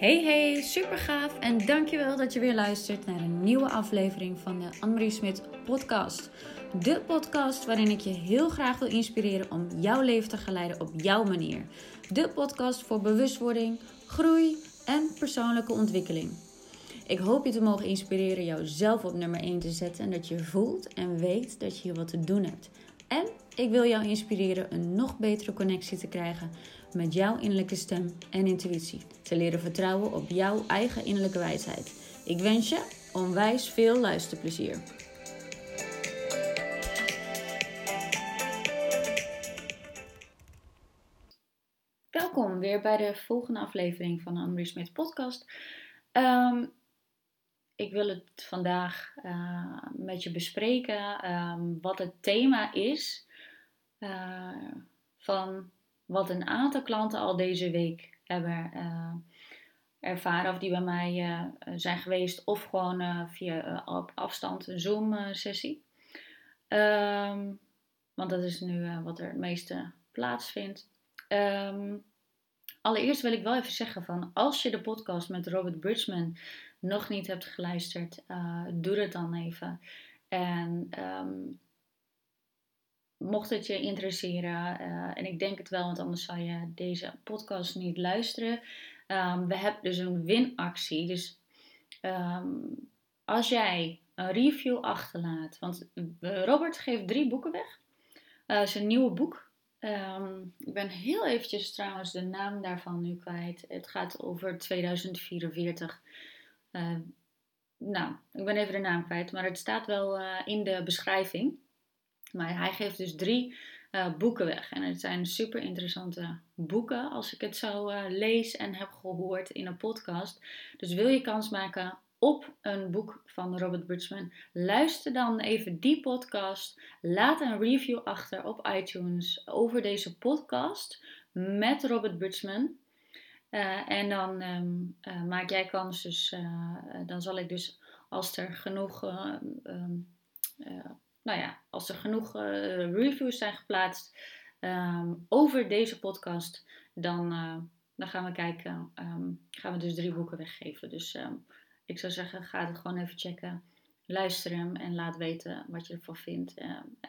Hey hey, super gaaf en dankjewel dat je weer luistert naar een nieuwe aflevering van de Annemarie Smit podcast. De podcast waarin ik je heel graag wil inspireren om jouw leven te geleiden op jouw manier. De podcast voor bewustwording, groei en persoonlijke ontwikkeling. Ik hoop je te mogen inspireren jouzelf op nummer 1 te zetten en dat je voelt en weet dat je hier wat te doen hebt. En ik wil jou inspireren een nog betere connectie te krijgen met jouw innerlijke stem en intuïtie. Te leren vertrouwen op jouw eigen innerlijke wijsheid. Ik wens je onwijs veel luisterplezier. Welkom weer bij de volgende aflevering van de Annemarie Smit podcast. Ehm, ik wil het vandaag uh, met je bespreken ehm, wat het thema is uh, van wat een aantal klanten al deze week hebben uh, ervaren. Of die bij mij uh, zijn geweest. Of gewoon uh, via op afstand een Zoom sessie. Um, want dat is nu wat er het meeste plaatsvindt. Um, allereerst wil ik wel even zeggen van als je de podcast met Robert Bridgman nog niet hebt geluisterd, doe het dan even. En um, mocht het je interesseren, uh, en ik denk het wel, want anders zou je deze podcast niet luisteren. Um, we hebben dus een winactie. Dus um, als jij een review achterlaat, want Robert geeft drie boeken weg. Uh, zijn nieuwe boek. Um, ik ben heel eventjes trouwens de naam daarvan nu kwijt. Het gaat over 2044. Uh, nou, ik ben even de naam kwijt, maar het staat wel in de beschrijving. Maar hij geeft dus drie uh, boeken weg. En het zijn super interessante boeken als ik het zo uh, lees en heb gehoord in een podcast. Dus wil je kans maken op een boek van Robert Bridgman? Luister dan even die podcast. Laat een review achter op iTunes over deze podcast met Robert Bridgman. Uh, en dan um, maak jij kans, dus dan zal ik dus als er genoeg um, nou ja, als er genoeg uh, reviews zijn geplaatst um, over deze podcast, dan, uh, dan gaan we kijken. Um, gaan we dus drie boeken weggeven. Dus um, ik zou zeggen, ga het gewoon even checken. Luister hem en laat weten wat je ervan vindt.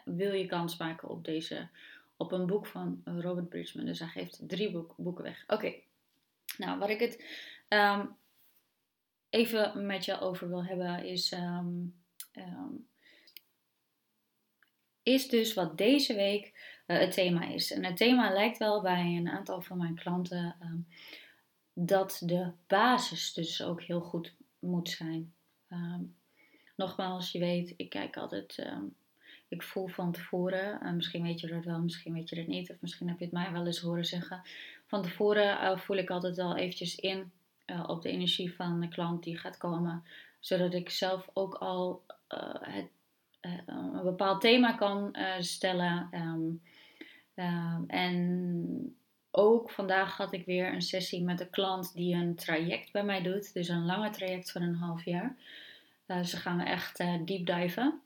Wil je kans maken op, deze, op een boek van Robert Bridgman? Dus hij geeft drie boek, boeken weg. Oké, nou wat ik het even met je over wil hebben is is dus wat deze week uh, het thema is. En het thema lijkt wel bij een aantal van mijn klanten um, dat de basis dus ook heel goed moet zijn. Um, nogmaals, je weet, ik kijk altijd, um, ik voel van tevoren, uh, misschien weet je dat wel, misschien weet je dat niet, of misschien heb je het mij wel eens horen zeggen. Van tevoren uh, voel ik altijd al eventjes in uh, op de energie van de klant die gaat komen, zodat ik zelf ook al het een bepaald thema kan uh, stellen. Um, uh, en ook vandaag had ik weer een sessie met een klant die een traject bij mij doet. Dus een lange traject van een half jaar. ze gaan we echt deep diven.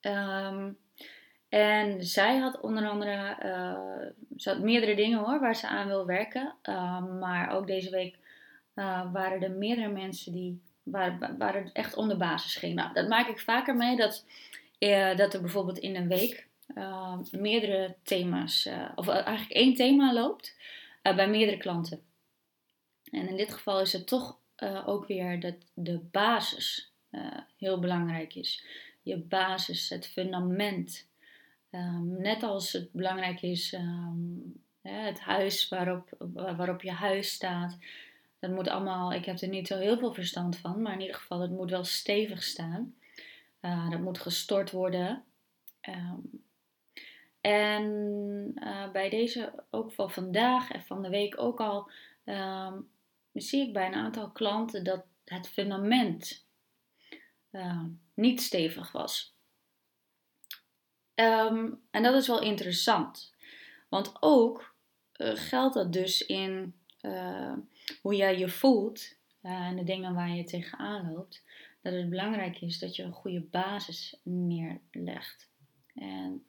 Um, en zij had onder andere ze had meerdere dingen hoor, waar ze aan wil werken. maar ook deze week waren er meerdere mensen die waar, waar het echt om de basis ging. Nou, dat maak ik vaker mee dat, uh, dat er bijvoorbeeld in een week uh, meerdere thema's, uh, of eigenlijk één thema loopt bij meerdere klanten. En in dit geval is het toch ook weer dat de basis heel belangrijk is. Je basis, het fundament. Um, net als het belangrijk is um, het huis waarop, waarop je huis staat, dat moet allemaal, ik heb er niet zo heel veel verstand van, maar in ieder geval, het moet wel stevig staan. Uh, dat moet gestort worden. Um, en uh, bij deze, ook van vandaag en van de week ook al, um, zie ik bij een aantal klanten dat het fundament uh, niet stevig was. Um, en dat is wel interessant, want ook geldt dat dus in hoe jij je voelt uh, en de dingen waar je tegenaan loopt, dat het belangrijk is dat je een goede basis neerlegt. En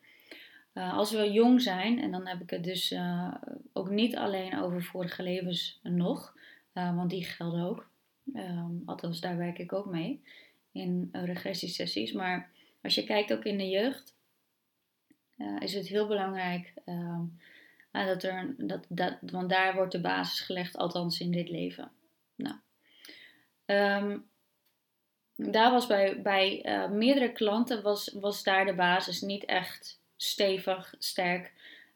uh, als we jong zijn, en dan heb ik het dus uh, ook niet alleen over vorige levens nog, want die gelden ook. Ehm, althans, daar werk ik ook mee in regressiesessies. Maar als je kijkt ook in de jeugd, is het heel belangrijk ehm, dat er, dat, dat, want daar wordt de basis gelegd, althans in dit leven. Nou, um, daar was bij, bij uh, meerdere klanten was, was daar de basis niet echt stevig, sterk.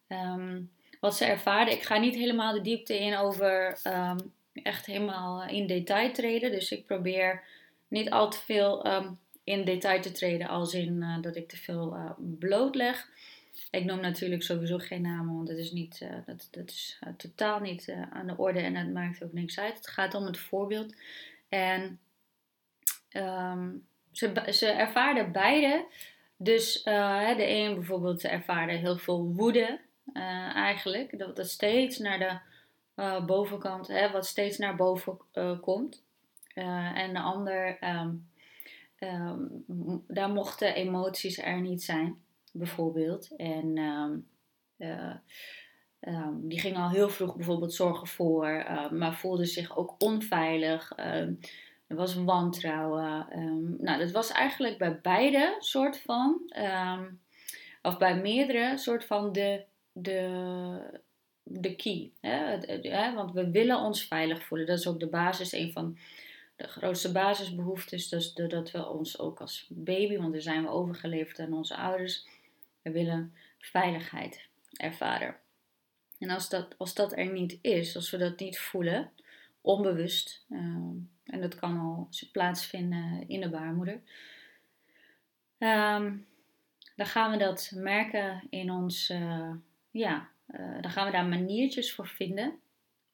Um, wat ze ervaarden. Ik ga niet helemaal de diepte in over um, echt helemaal in detail treden. Dus ik probeer niet al te veel in detail te treden als in uh, dat ik te veel uh, blootleg. Ik noem natuurlijk sowieso geen namen, want dat is, niet, uh, dat, dat is totaal niet aan de orde en het maakt ook niks uit. Het gaat om het voorbeeld. En um, ze, ze ervaarden beide. Dus de een bijvoorbeeld ervaarde heel veel woede eigenlijk. Dat, dat steeds naar de bovenkant, hè, wat steeds naar boven komt. en de ander, um, um, daar mochten emoties er niet zijn, bijvoorbeeld. En die ging al heel vroeg bijvoorbeeld zorgen voor, maar voelde zich ook onveilig. Er was wantrouwen. Nou, dat was eigenlijk bij beide soort van, ehm, of bij meerdere soort van de, de, de key. Hè? Want we willen ons veilig voelen. Dat is ook de basis, een van de grootste basisbehoeftes. Dus dat we ons ook als baby, want daar zijn we overgeleverd aan onze ouders, we willen veiligheid ervaren. En als dat, als dat er niet is, als we dat niet voelen, onbewust, ehm, en dat kan al plaatsvinden in de baarmoeder. Um, dan gaan we dat merken in ons, uh, ja, uh, dan gaan we daar maniertjes voor vinden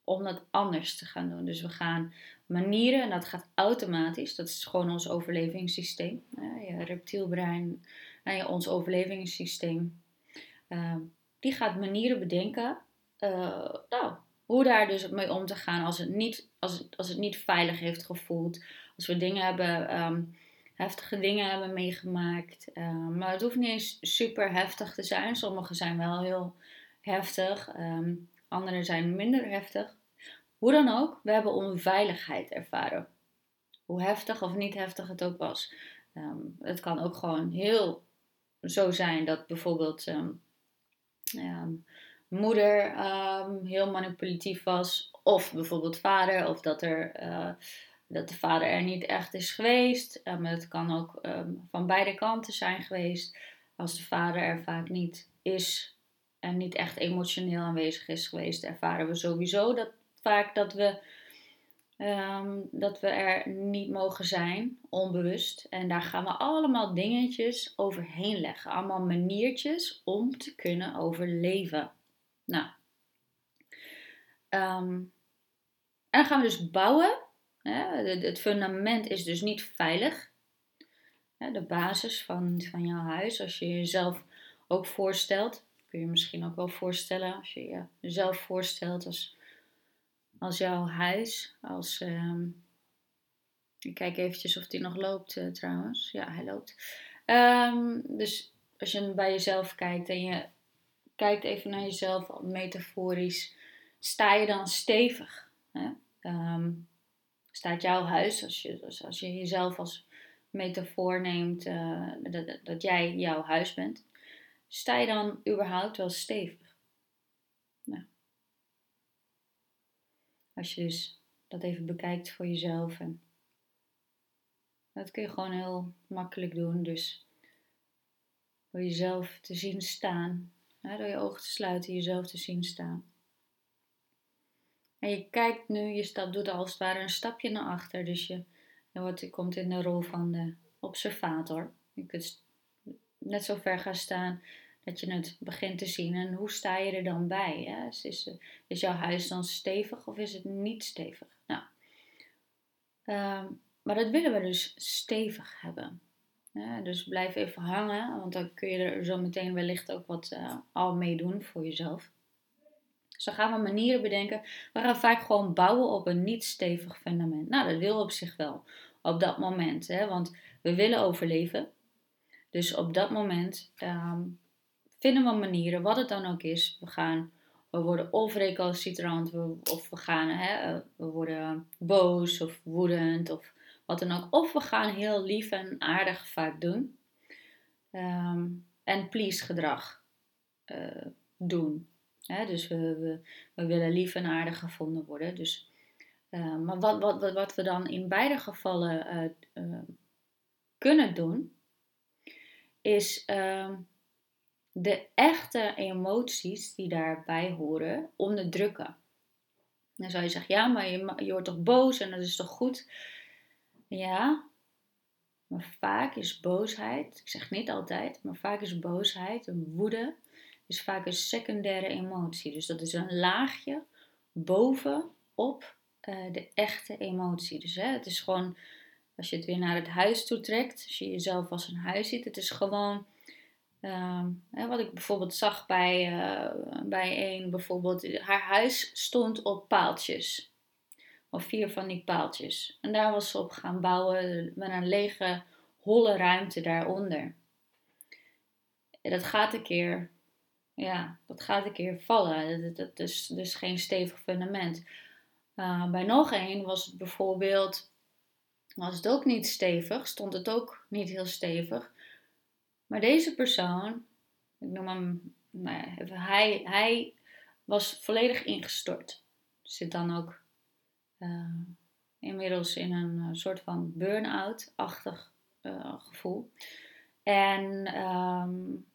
om dat anders te gaan doen. Dus we gaan manieren, en dat gaat automatisch, dat is gewoon ons overlevingssysteem. Je reptielbrein en je, ons overlevingssysteem, ehm, die gaat manieren bedenken. nou, hoe daar dus mee om te gaan als het niet, als als het niet veilig heeft gevoeld. Als we dingen hebben, um, heftige dingen hebben meegemaakt. Um, maar het hoeft niet eens super heftig te zijn. Sommige zijn wel heel heftig. Um, andere zijn minder heftig. Hoe dan ook, we hebben onveiligheid ervaren. Hoe heftig of niet heftig het ook was. het kan ook gewoon heel zo zijn dat bijvoorbeeld moeder um, heel manipulatief was. Of bijvoorbeeld vader. Of dat, er, uh, dat de vader er niet echt is geweest. Het kan ook van beide kanten zijn geweest. Als de vader er vaak niet is en niet echt emotioneel aanwezig is geweest, ervaren we sowieso dat vaak dat we, dat we er niet mogen zijn, onbewust. En daar gaan we allemaal dingetjes overheen leggen. Allemaal maniertjes om te kunnen overleven. Nou, um, en dan gaan we dus bouwen. Het fundament is dus niet veilig. De basis van, van jouw huis, als je jezelf ook voorstelt, kun je misschien ook wel voorstellen, als je jezelf voorstelt als, als jouw huis, als. Um, ik kijk eventjes of die nog loopt uh, trouwens. Ja, hij loopt. Um, dus als je bij jezelf kijkt en je kijkt even naar jezelf metaforisch. Sta je dan stevig? Hè? Ehm, staat jouw huis, als je, als je jezelf als metafoor neemt, uh, dat, dat jij jouw huis bent, sta je dan überhaupt wel stevig? Nou. Als je dus dat even bekijkt voor jezelf. En dat kun je gewoon heel makkelijk doen. Dus door jezelf te zien staan door je ogen te sluiten, jezelf te zien staan. En je kijkt nu, je stap, doet als het ware een stapje naar achter. Dus je, je komt in de rol van de observator. Je kunt net zo ver gaan staan dat je het begint te zien. En hoe sta je er dan bij? Hè? Is, is, jouw huis dan stevig of is het niet stevig? Nou, um, maar dat willen we dus stevig hebben dus blijf even hangen, want dan kun je er zo meteen wellicht ook wat uh, al mee doen voor jezelf. Dus gaan we manieren bedenken. We gaan vaak gewoon bouwen op een niet stevig fundament. Nou, dat wil op zich wel op dat moment, hè, want we willen overleven. Dus op dat moment um, vinden we manieren, wat het dan ook is. We gaan we worden of recalcitrant of we gaan, hè, we worden boos of woedend of wat dan ook. Of we gaan heel lief en aardig vaak doen. Ehm, en please gedrag uh, doen. dus we, we, willen lief en aardig gevonden worden. Dus, uh, maar wat, wat, wat, we dan in beide gevallen kunnen doen, is ehm, de echte emoties die daarbij horen onderdrukken. Dan zou je zeggen, ja, maar je, je wordt toch boos en dat is toch goed? Ja, maar vaak is boosheid, ik zeg niet altijd, maar vaak is boosheid, een woede, is vaak een secundaire emotie. Dus dat is een laagje bovenop uh, de echte emotie. Dus hè, het is gewoon, als je het weer naar het huis toe trekt, als je jezelf als een huis ziet, het is gewoon Ehm, wat ik bijvoorbeeld zag bij, uh, bij een, bijvoorbeeld, haar huis stond op paaltjes. Of vier van die paaltjes. En daar was ze op gaan bouwen met een lege, holle ruimte daaronder. Dat gaat een keer, ja, dat gaat een keer vallen. Dat, is dus geen stevig fundament. Uh, bij nog één was het bijvoorbeeld, was het ook niet stevig, stond het ook niet heel stevig. Maar deze persoon, ik noem hem, nou ja, hij, hij was volledig ingestort. Zit dan ook uh, inmiddels in een uh, soort van burn-out-achtig uh, gevoel. En, um,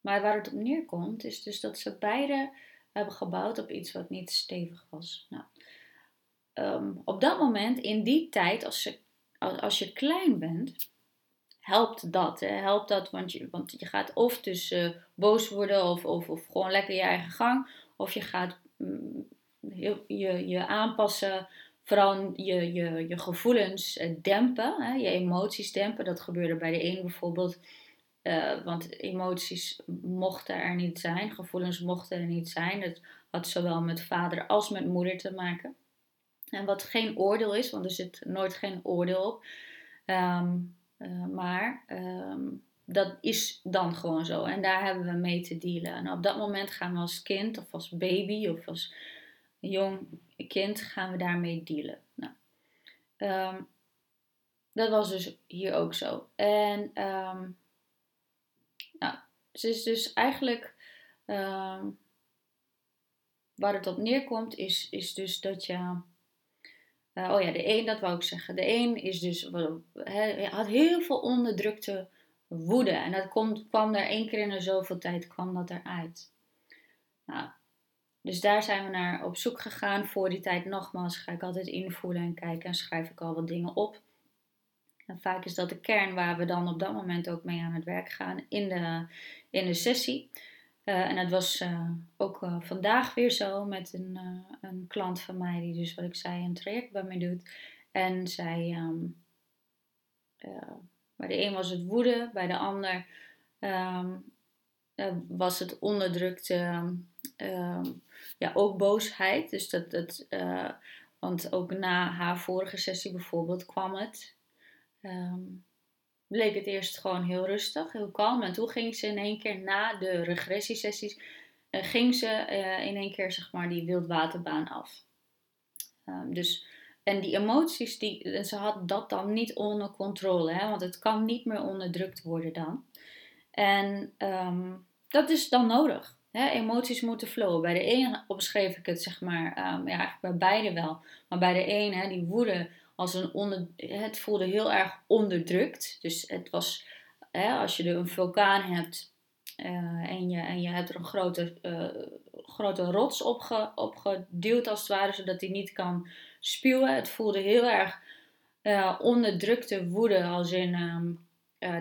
maar waar het op neerkomt, is dus dat ze beide hebben gebouwd op iets wat niet stevig was. Nou, um, op dat moment, in die tijd, als, ze, als, als je klein bent, helpt dat. Hè? Helpt dat, want je, want je gaat of dus boos worden of, of, of gewoon lekker je eigen gang. Of je gaat mm, je, je aanpassen, vooral je, je, je gevoelens eh, dempen, hè? je emoties dempen. Dat gebeurde bij de een bijvoorbeeld. Uh, want emoties mochten er niet zijn, gevoelens mochten er niet zijn. Dat had zowel met vader als met moeder te maken. En wat geen oordeel is, want er zit nooit geen oordeel op. Um, uh, maar um, dat is dan gewoon zo. En daar hebben we mee te dealen. En op dat moment gaan we als kind of als baby of als jong kind gaan we daarmee dealen. Nou, um, dat was dus hier ook zo. En um, nou, het is dus eigenlijk waar het op neerkomt, is, is dus dat je uh, oh ja, de een, dat wou ik zeggen. De een is dus, he, had heel veel onderdrukte woede. En dat komt, kwam er één keer in de zoveel tijd, kwam dat eruit. Nou, dus daar zijn we naar op zoek gegaan. Voor die tijd nogmaals ga ik altijd invoelen en kijken en schrijf ik al wat dingen op. En vaak is dat de kern waar we dan op dat moment ook mee aan het werk gaan in de, in de sessie. Uh, en dat was uh, ook uh, vandaag weer zo met een, een klant van mij die dus wat ik zei een traject bij mij doet. En zij, um, bij de een was het woede, bij de ander um, was het onderdrukte, um, ja ook boosheid. Dus dat, dat want ook na haar vorige sessie bijvoorbeeld kwam het bleek het eerst gewoon heel rustig, heel kalm. En toen ging ze in één keer na de regressiesessies, uh, ging ze uh, in één keer zeg maar die wildwaterbaan af. Um, dus, en die emoties, die, en ze had dat dan niet onder controle, hè, want het kan niet meer onderdrukt worden dan. En um, dat is dan nodig. Emoties moeten flowen. Bij de een omschreef ik het zeg maar, um, ja, eigenlijk bij beide wel. Maar bij de hè, die woede als een onder, het voelde heel erg onderdrukt. Dus het was, hè, als je een vulkaan hebt uh, en, je, en je hebt er een grote, uh, grote rots opge, opgeduwd als het ware, zodat hij niet kan spuwen. Het voelde heel erg uh, onderdrukte woede, als in um,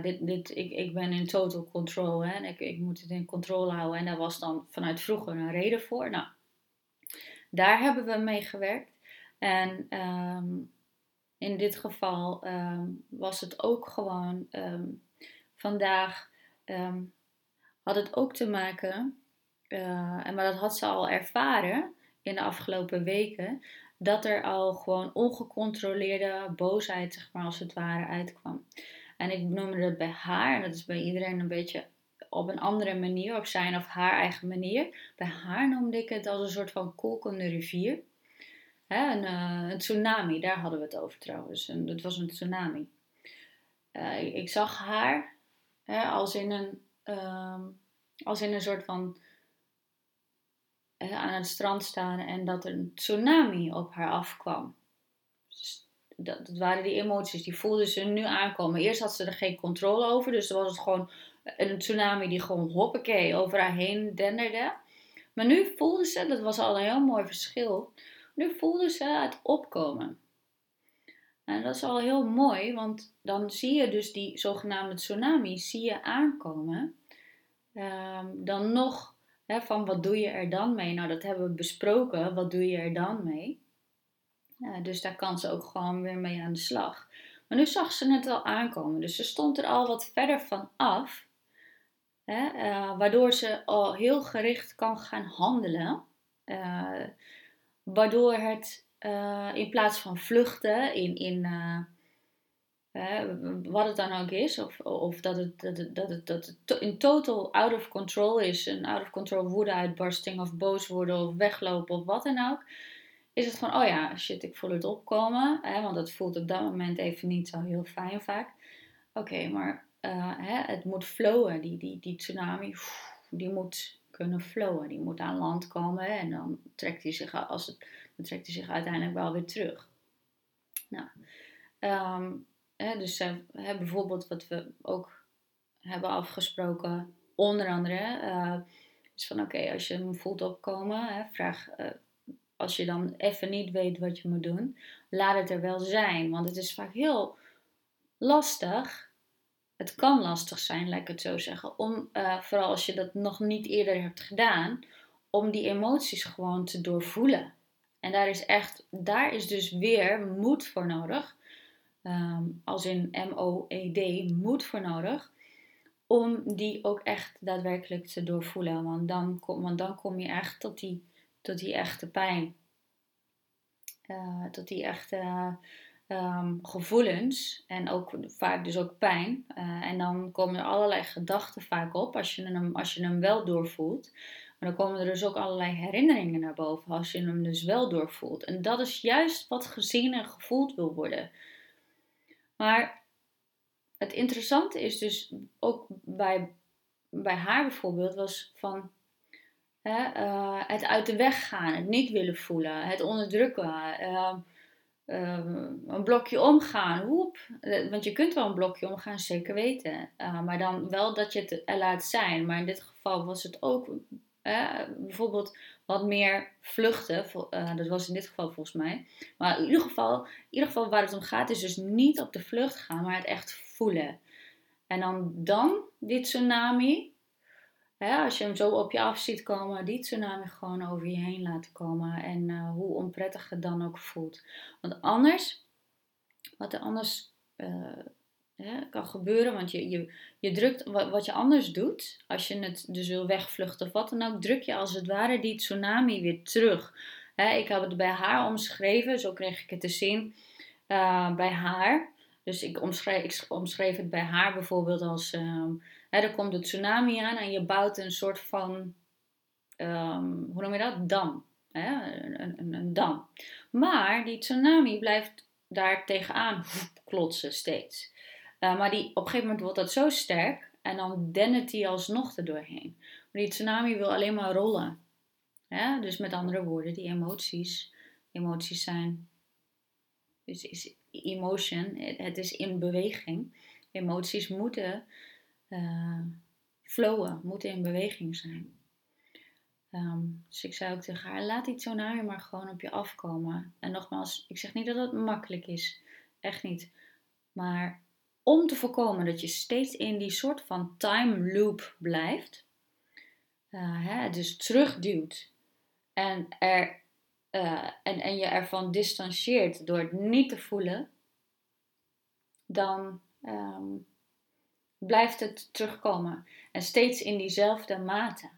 dit, dit, ik, ik ben in total control hè, en ik, ik moet het in controle houden. En daar was dan vanuit vroeger een reden voor. Nou, daar hebben we mee gewerkt. En um, in dit geval ehm, was het ook gewoon um, vandaag um, had het ook te maken, en maar dat had ze al ervaren in de afgelopen weken, dat er al gewoon ongecontroleerde boosheid, zeg maar als het ware, uitkwam. En ik noemde dat bij haar, en dat is bij iedereen een beetje op een andere manier, op zijn of haar eigen manier. Bij haar noemde ik het als een soort van kolkende rivier. Hè, een, uh, een, tsunami, daar hadden we het over trouwens. En het was een tsunami. Uh, ik zag haar hè, als, in een, uh, als in een soort van aan het strand staan en dat een tsunami op haar afkwam. Dus dat, dat, waren die emoties, die voelde ze nu aankomen. Eerst had ze er geen controle over, dus was het gewoon een tsunami die gewoon hoppakee over haar heen denderde. Maar nu voelde ze, dat was al een heel mooi verschil, nu voelde ze het opkomen. En dat is al heel mooi, want dan zie je dus die zogenaamde tsunami zie je aankomen. Um, dan nog van wat doe je er dan mee? Nou, dat hebben we besproken. Wat doe je er dan mee? Dus daar kan ze ook gewoon weer mee aan de slag. Maar nu zag ze het al aankomen. Dus ze stond er al wat verder van af. Uh, waardoor ze al heel gericht kan gaan handelen. Uh, waardoor het uh, in plaats van vluchten in, in wat het dan ook is, of, of dat, het, dat, het, dat, het, dat in total out of control is, een out of control woede uitbarsting of boos worden of weglopen of wat dan ook, is het van, oh ja, shit, ik voel het opkomen, hè, want dat voelt op dat moment even niet zo heel fijn vaak. Oké, maar hè, het moet flowen, die, die, die tsunami, die moet kunnen flowen, die moet aan land komen en dan trekt hij zich, als het, dan trekt hij zich uiteindelijk wel weer terug. Nou, um, hè, dus uh, hè, bijvoorbeeld wat we ook hebben afgesproken, onder andere, uh, is van oké, als je hem voelt opkomen, hè, vraag, uh, als je dan even niet weet wat je moet doen, laat het er wel zijn. Want het is vaak heel lastig. Het kan lastig zijn, laat ik het zo zeggen. Om, vooral als je dat nog niet eerder hebt gedaan, om die emoties gewoon te doorvoelen. En daar is echt, daar is dus weer moed voor nodig. Um, als in M-O-E-D, moed voor nodig. Om die ook echt daadwerkelijk te doorvoelen. Want dan, kom, want dan kom je echt tot die, tot die echte pijn. Uh, tot die echte um, gevoelens. En ook vaak dus ook pijn. Uh, en dan komen er allerlei gedachten vaak op als je hem, als je hem wel doorvoelt. Maar dan komen er dus ook allerlei herinneringen naar boven als je hem dus wel doorvoelt. En dat is juist wat gezien en gevoeld wil worden. Maar het interessante is dus ook bij, bij haar bijvoorbeeld was van uh, het uit de weg gaan, het niet willen voelen, het onderdrukken, uh, uh, een blokje omgaan. Woep. Want je kunt wel een blokje omgaan, zeker weten. maar dan wel dat je het laat zijn. Maar in dit geval was het ook bijvoorbeeld wat meer vluchten. Dat was in dit geval volgens mij. Maar in ieder, geval, in ieder geval waar het om gaat is dus niet op de vlucht gaan, maar het echt voelen. En dan, dan die tsunami, hè, als je hem zo op je af ziet komen, die tsunami gewoon over je heen laten komen. En uh, hoe onprettig het dan ook voelt. Want anders, wat er anders uh, kan gebeuren, want je, je, je drukt wat, wat je anders doet, als je het dus wil wegvluchten of wat dan ook, druk je als het ware die tsunami weer terug. ik heb het bij haar omschreven, zo kreeg ik het te zien uh, bij haar. Dus ik omschreef, ik omschreef het bij haar bijvoorbeeld als: um, er komt de tsunami aan en je bouwt een soort van, um, hoe noem je dat? Dam. Een, een, een, dam. Maar die tsunami blijft daar tegenaan klotsen steeds. Uh, maar die, op een gegeven moment wordt dat zo sterk en dan dendert die alsnog er doorheen. Maar die tsunami wil alleen maar rollen. Dus met andere woorden, die emoties, emoties zijn, dus is emotion, het is in beweging. Emoties moeten uh, flowen, moeten in beweging zijn. Um, dus ik zei ook tegen haar, laat die tsunami maar gewoon op je afkomen. En nogmaals, ik zeg niet dat het makkelijk is. Echt niet. Maar om te voorkomen dat je steeds in die soort van time loop blijft, uh, hè, dus terugduwt en, er, uh, en, en je ervan distancieert door het niet te voelen, dan um, blijft het terugkomen. En steeds in diezelfde mate.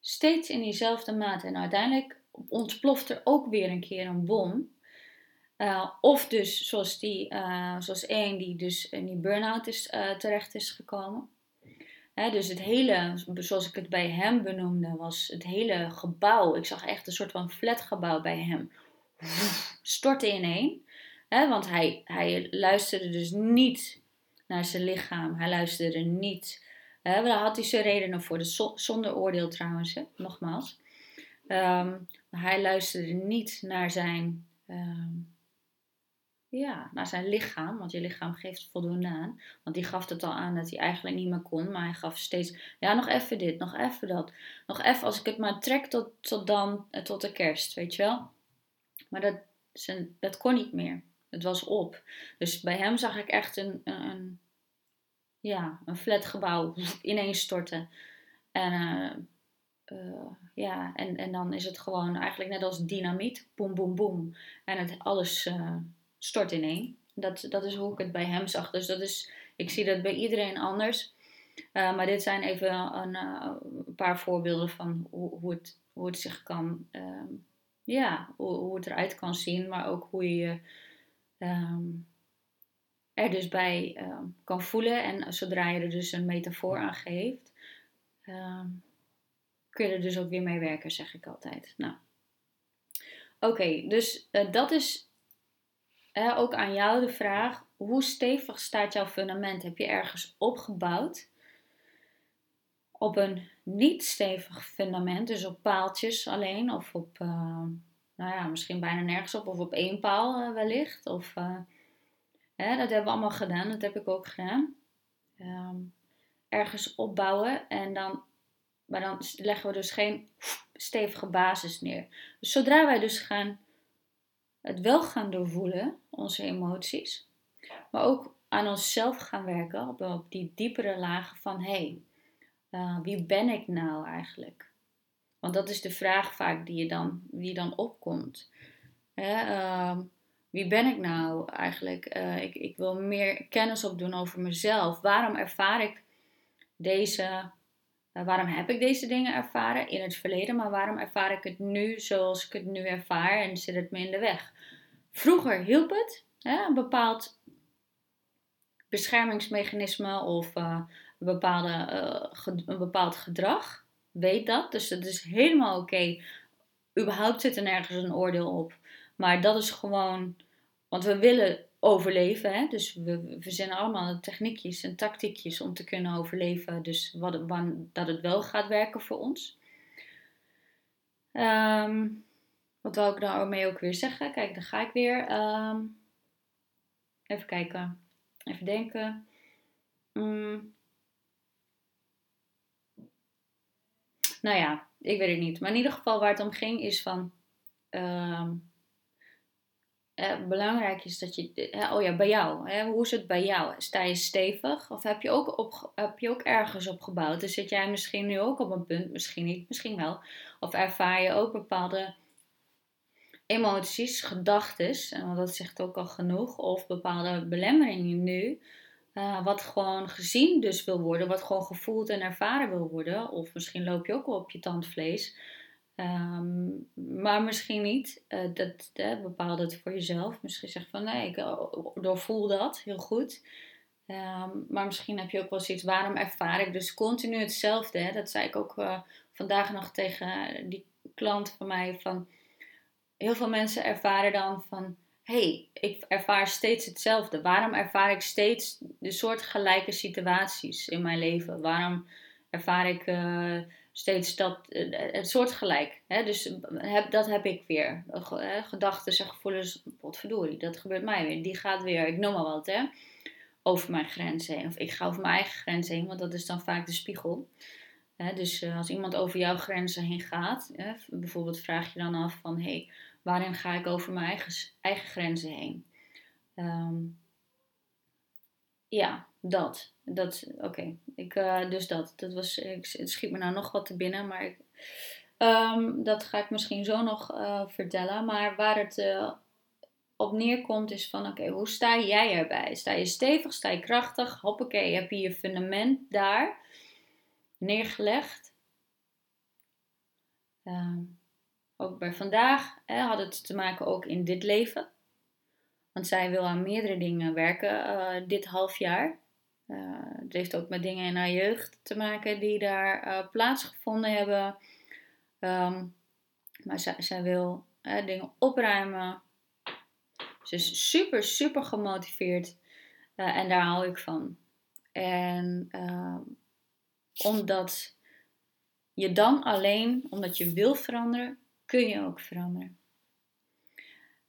Steeds in diezelfde mate. En uiteindelijk ontploft er ook weer een keer een bom. Uh, of dus zoals, die, uh, zoals één die dus in die burn-out is, uh, terecht is gekomen. dus het hele, zoals ik het bij hem benoemde, was het hele gebouw. Ik zag echt een soort van flatgebouw bij hem. Stortte ineen. Hè, want hij, hij luisterde dus niet naar zijn lichaam. Hij luisterde niet. Hè, daar had hij zijn redenen voor. Dus zonder oordeel trouwens, hè, nogmaals. Ehm, hij luisterde niet naar zijn, ehm, ja, naar zijn lichaam. Want je lichaam geeft voldoende aan. Want die gaf het al aan dat hij eigenlijk niet meer kon. Maar hij gaf steeds, ja, nog even dit, nog even dat. Nog even, als ik het maar trek tot, tot dan, eh, tot de kerst, weet je wel. Maar dat, dat kon niet meer. Het was op. Dus bij hem zag ik echt een, een, ja, een flatgebouw ineens storten. En, uh, uh, ja, en, en dan is het gewoon eigenlijk net als dynamiet. Boom, boom, boom. En het, alles uh, stort ineen. Dat, dat is hoe ik het bij hem zag. Dus dat is, ik zie dat bij iedereen anders. maar dit zijn even een, een, paar voorbeelden van hoe, hoe, het, hoe het zich kan, ehm, ja, hoe het eruit kan zien. Maar ook hoe je um, er dus bij ehm, kan voelen. En zodra je er dus een metafoor aan geeft, ehm, kun je er dus ook weer mee werken, zeg ik altijd. Nou, oké, dus uh, dat is ook aan jou de vraag: hoe stevig staat jouw fundament? Heb je ergens opgebouwd? Op een niet stevig fundament, dus op paaltjes alleen, of op nou ja, misschien bijna nergens op, of op één paal uh, wellicht. Of, uh, hè, dat hebben we allemaal gedaan, dat heb ik ook gedaan. Um, ergens opbouwen en dan, maar dan leggen we dus geen stevige basis neer. Dus zodra wij dus gaan, het wel gaan doorvoelen, onze emoties, maar ook aan onszelf gaan werken, op, op die diepere lagen van hé, hey, uh, wie ben ik nou eigenlijk? Want dat is de vraag vaak die, je dan, die dan opkomt. Hè, uh, wie ben ik nou eigenlijk? Uh, ik, ik wil meer kennis opdoen over mezelf. Waarom ervaar ik deze, uh, waarom heb ik deze dingen ervaren in het verleden, maar waarom ervaar ik het nu zoals ik het nu ervaar en zit het me in de weg? Vroeger hielp het, hè, een bepaald beschermingsmechanisme of uh, een, bepaalde, een bepaald gedrag weet dat. Dus dat is helemaal oké. Okay. Überhaupt zit er nergens een oordeel op. Maar dat is gewoon. Want we willen overleven. Hè? Dus we verzinnen allemaal techniekjes en tactiekjes om te kunnen overleven. Dus wat, dat het wel gaat werken voor ons. Um, wat wil ik daarmee ook weer zeggen? Kijk, dan ga ik weer. Um, even kijken. Even denken. Um, Nou ja, ik weet het niet. Maar in ieder geval waar het om ging is van... Uh, eh, belangrijk is dat je... Eh, oh ja, bij jou. Hè? Hoe is het bij jou? Sta je stevig? Of heb je, ook op, heb je ook ergens op gebouwd? Dus zit jij misschien nu ook op een punt? Misschien niet, misschien wel. Of ervaar je ook bepaalde emoties, gedachten, want dat zegt ook al genoeg, of bepaalde belemmeringen nu, uh, wat gewoon gezien dus wil worden, wat gewoon gevoeld en ervaren wil worden. Of misschien loop je ook wel op je tandvlees. Um, maar misschien niet. Uh, dat uh, bepaal het voor jezelf. Misschien zeg van nee, ik doorvoel dat heel goed. Um, maar misschien heb je ook wel zoiets, waarom ervaar ik dus continu hetzelfde? Hè? Dat zei ik ook vandaag nog tegen die klant van mij. Van, heel veel mensen ervaren dan van hey, ik ervaar steeds hetzelfde. Waarom ervaar ik steeds de soortgelijke situaties in mijn leven? Waarom ervaar ik uh, steeds dat, uh, het soortgelijk? Hè? Dus dat heb ik weer. Gedachten en gevoelens, potverdorie, dat gebeurt mij weer. Die gaat weer, ik noem maar wat, hè, over mijn grenzen heen. Of ik ga over mijn eigen grenzen heen, want dat is dan vaak de spiegel. dus als iemand over jouw grenzen heen gaat, bijvoorbeeld vraag je dan af van, hey, waarin ga ik over mijn eigen, eigen grenzen heen? Um, ja, dat. dat Oké, uh, dus dat. dat was, ik, het schiet me nou nog wat te binnen, maar um, dat ga ik misschien zo nog uh, vertellen. Maar waar het uh, op neerkomt is van, oké, hoe sta jij erbij? Sta je stevig, sta je krachtig? Hoppakee, heb je je fundament daar neergelegd? Um, ook bij vandaag hè, had het te maken ook in dit leven. Want zij wil aan meerdere dingen werken uh, dit half jaar. het heeft ook met dingen in haar jeugd te maken die daar plaatsgevonden hebben. Ehm, maar zij, zij wil dingen opruimen. Ze is super, super gemotiveerd. en daar hou ik van. En ehm, omdat je dan alleen, omdat je wil veranderen, kun je ook veranderen.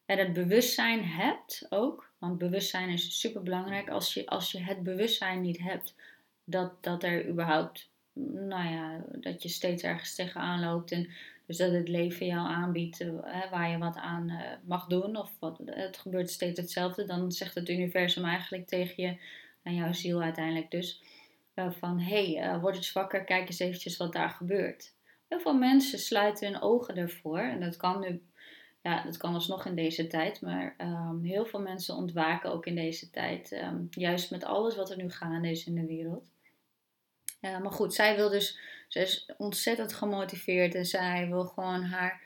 En het bewustzijn hebt ook, want bewustzijn is super belangrijk. Als je, als je het bewustzijn niet hebt dat, dat er überhaupt, nou ja, dat je steeds ergens tegenaan loopt. En dus dat het leven jou aanbiedt uh, waar je wat aan uh, mag doen. Of wat, het gebeurt steeds hetzelfde. Dan zegt het universum eigenlijk tegen je, en jouw ziel uiteindelijk dus van hé, hey, word eens wakker, kijk eens eventjes wat daar gebeurt. Heel veel mensen sluiten hun ogen ervoor. En dat kan nu, ja, dat kan alsnog in deze tijd. Maar um, heel veel mensen ontwaken ook in deze tijd. Um, juist met alles wat er nu gaande is in de wereld. Maar goed, zij wil dus, ze is ontzettend gemotiveerd. En zij wil gewoon haar,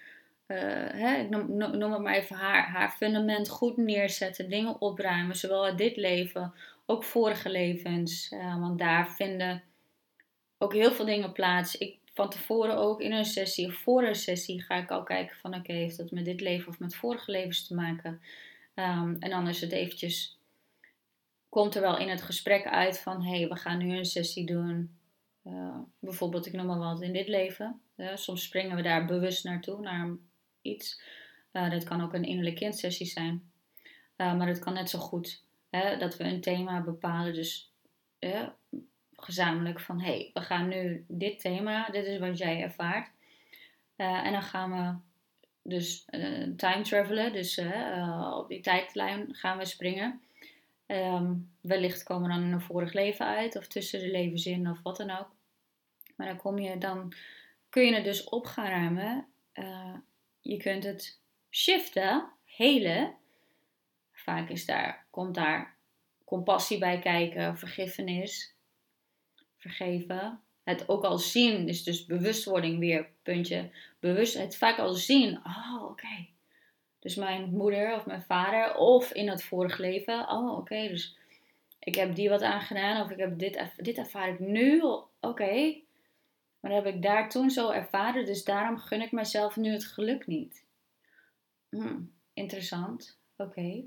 uh, hè, ik noem, het maar even, haar, haar fundament goed neerzetten. Dingen opruimen, zowel uit dit leven ook vorige levens. Want daar vinden ook heel veel dingen plaats. Ik van tevoren ook in een sessie of voor een sessie ga ik al kijken van oké, heeft dat met dit leven of met vorige levens te maken? Um, en dan is het eventjes, komt er wel in het gesprek uit van hé, hey, we gaan nu een sessie doen. Uh, bijvoorbeeld, ik noem maar wat, in dit leven. Uh, soms springen we daar bewust naartoe, naar iets. Uh, dat kan ook een innerlijk kindsessie zijn. maar het kan net zo goed Hè, dat we een thema bepalen, dus gezamenlijk van hé, hey, we gaan nu dit thema, dit is wat jij ervaart. Uh, en dan gaan we dus uh, time travelen, dus uh, op die tijdlijn gaan we springen. Um, wellicht komen we dan in een vorig leven uit, of tussen de levens in, of wat dan ook. Maar dan, kom je, dan kun je het dus op gaan ruimen. je kunt het shiften, helen, Vaak is daar, komt daar compassie bij kijken, vergiffenis, vergeven. Het ook al zien is dus bewustwording weer, puntje. Bewust, het vaak al zien. Oh, oké. Dus mijn moeder of mijn vader, of in het vorige leven. Oh, oké. dus ik heb die wat aangedaan, of ik heb dit, dit ervaar ik nu. Oké. Maar dat heb ik daar toen zo ervaren, dus daarom gun ik mezelf nu het geluk niet. Hmm, interessant. Oké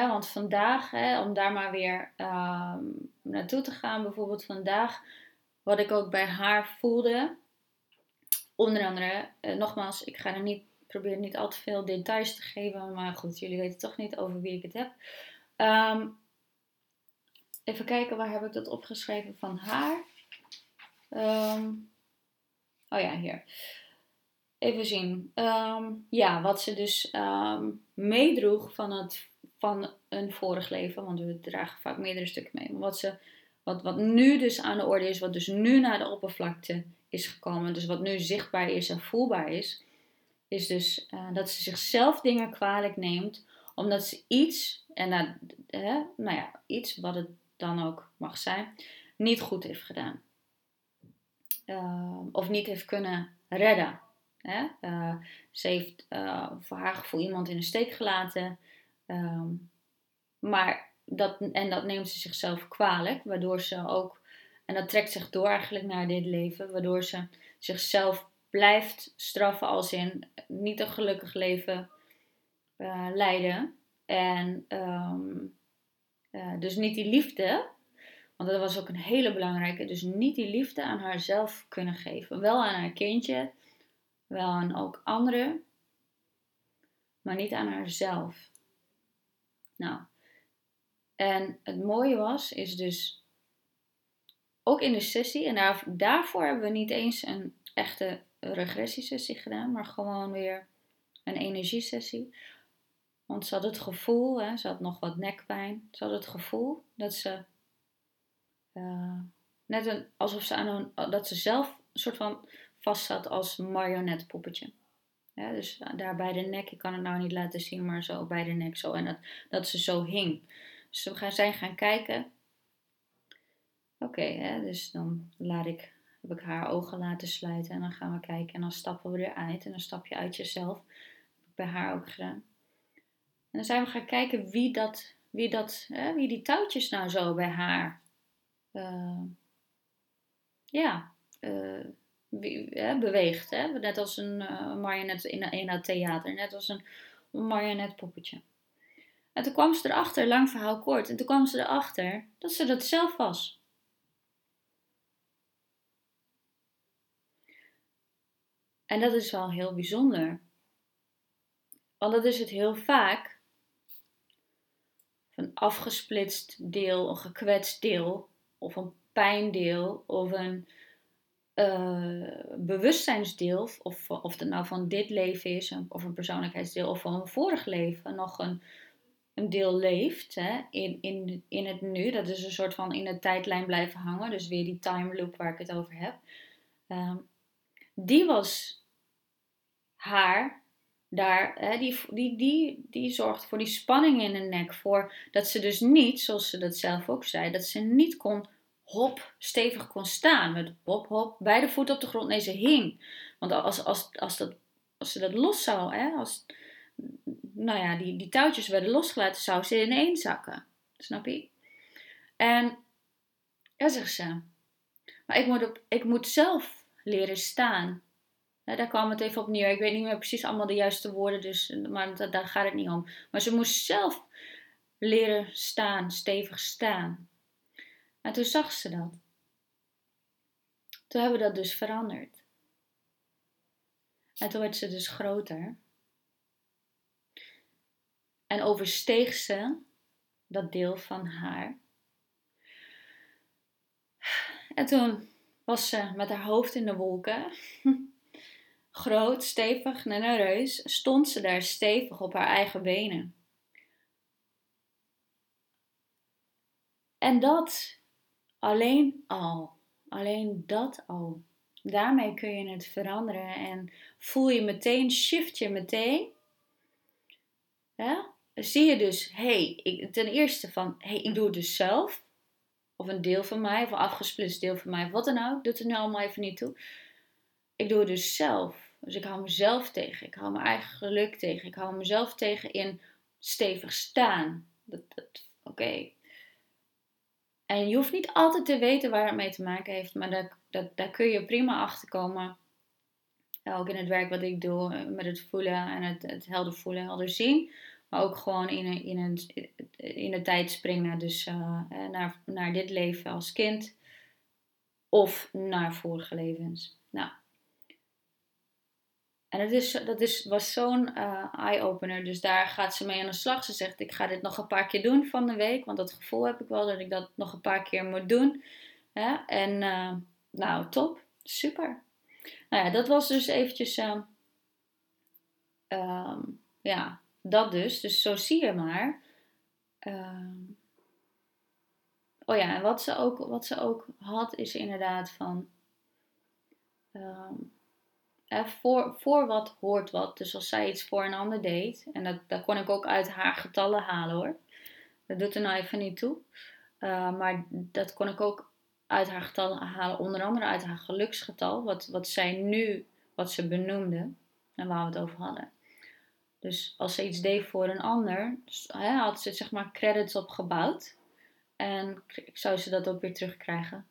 want vandaag, om daar maar weer ehm, naartoe te gaan, bijvoorbeeld vandaag, wat ik ook bij haar voelde. Onder andere, uh, nogmaals, ik ga er niet, probeer niet al te veel details te geven, maar goed, jullie weten toch niet over wie ik het heb. Ehm, even kijken, waar heb ik dat opgeschreven van haar? Ehm, oh ja, hier. Even zien. ja, wat ze dus meedroeg van het van een vorig leven, want we dragen vaak meerdere stukken mee. Wat, ze, wat, wat nu dus aan de orde is, wat dus nu naar de oppervlakte is gekomen, dus wat nu zichtbaar is en voelbaar is, is dus uh, dat ze zichzelf dingen kwalijk neemt, omdat ze iets, en uh, nou ja, iets wat het dan ook mag zijn, niet goed heeft gedaan. Ehm, of niet heeft kunnen redden. Hè? Eh, ze heeft eh, voor haar gevoel iemand in de steek gelaten. Ehm, maar dat, en dat neemt ze zichzelf kwalijk, waardoor ze ook, en dat trekt zich door eigenlijk naar dit leven, waardoor ze zichzelf blijft straffen als in niet een gelukkig leven uh, leiden. En um, uh, dus niet die liefde, want dat was ook een hele belangrijke, dus niet die liefde aan haarzelf kunnen geven. Wel aan haar kindje, wel aan ook anderen, maar niet aan haarzelf. Nou, en het mooie was, is dus ook in de sessie, en daar, daarvoor hebben we niet eens een echte regressiesessie gedaan, maar gewoon weer een energiesessie. Want ze had het gevoel, hè, ze had nog wat nekpijn, ze had het gevoel dat ze uh, net een, alsof ze aan een, dat ze zelf een soort van vast zat als marionetpoppetje. Dus daar bij de nek, ik kan het nou niet laten zien, maar zo bij de nek zo. En dat, dat ze zo hing. Dus we gaan, zijn gaan kijken. Oké, dus dan laat ik, heb ik haar ogen laten sluiten. En dan gaan we kijken. En dan stappen we eruit. En dan stap je uit jezelf. Heb ik bij haar ook gedaan. En dan zijn we gaan kijken wie dat wie, dat, hè, wie die touwtjes nou zo bij haar, uh, ja, uh, beweegt. Hè? Net als een uh, marionet in, in het theater, net als een marionetpoppetje. En toen kwam ze erachter, lang verhaal kort, en toen kwam ze erachter dat ze dat zelf was. En dat is wel heel bijzonder. Want dat is het heel vaak. Een afgesplitst deel, een gekwetst deel, of een pijndeel, of een uh, bewustzijnsdeel, of, of het nou van dit leven is, of een persoonlijkheidsdeel, of van een vorig leven nog een, een deel leeft hè, in, in, in het nu. Dat is een soort van in de tijdlijn blijven hangen, dus weer die time loop waar ik het over heb. Uh, die was haar daar, hè, die, die, die, die zorgt voor die spanning in de nek. Voor dat ze dus niet, zoals ze dat zelf ook zei, dat ze niet kon hop, stevig kon staan. Met hop, hop, beide voeten op de grond. Nee, ze hing. Want als, als, als, dat, als ze dat los zou, hè, als nou ja, die, die touwtjes werden losgelaten, zou ze ineen zakken. Snap je? En ja, zegt ze. Maar ik moet, op, ik moet zelf leren staan. daar kwam het even op neer. Ik weet niet meer precies allemaal de juiste woorden, dus, maar daar gaat het niet om. Maar ze moest zelf leren staan, stevig staan. En toen zag ze dat. Toen hebben we dat dus veranderd. En toen werd ze dus groter. En oversteeg ze dat deel van haar. En toen was ze met haar hoofd in de wolken. Groot, stevig, en reus. Stond ze daar stevig op haar eigen benen. En dat Alleen al, alleen dat al. Daarmee kun je het veranderen en voel je meteen, shift je meteen. Zie je dus, hey, ten eerste van, hey, ik doe het dus zelf. Of een deel van mij, of een afgesplitst deel van mij, wat dan ook. Doet er nou allemaal even niet toe. Ik doe het dus zelf. Dus ik hou mezelf tegen. Ik hou mijn eigen geluk tegen. Ik hou mezelf tegen in stevig staan. Dat, Oké, en je hoeft niet altijd te weten waar het mee te maken heeft, maar daar, dat, daar kun je prima achter komen. Ook in het werk wat ik doe, eh, met het voelen en het, het helder voelen, helder zien. Maar ook gewoon in, een, in, een, in de tijd springen. Dus uh, naar, naar dit leven als kind of naar vorige levens. Nou, en het is, dat is, was zo'n uh, eye-opener. Dus daar gaat ze mee aan de slag. Ze zegt, ik ga dit nog een paar keer doen van de week. Want dat gevoel heb ik wel dat ik dat nog een paar keer moet doen. En uh, nou, top. Super. Nou ja, dat was dus eventjes... Uh, ja, dat dus. Dus zo zie je maar. Ehm, oh ja, en wat ze, ook, wat ze ook had is inderdaad van... voor, voor wat hoort wat. Dus als zij iets voor een ander deed, en dat, kon ik ook uit haar getallen halen hoor. Dat doet er nou even niet toe. Uh, maar dat kon ik ook uit haar getallen halen, onder andere uit haar geluksgetal, wat, wat zij nu, wat ze benoemde en waar we het over hadden. Dus als ze iets deed voor een ander, dus, hè, had ze zeg maar credits opgebouwd. En zou ze dat ook weer terugkrijgen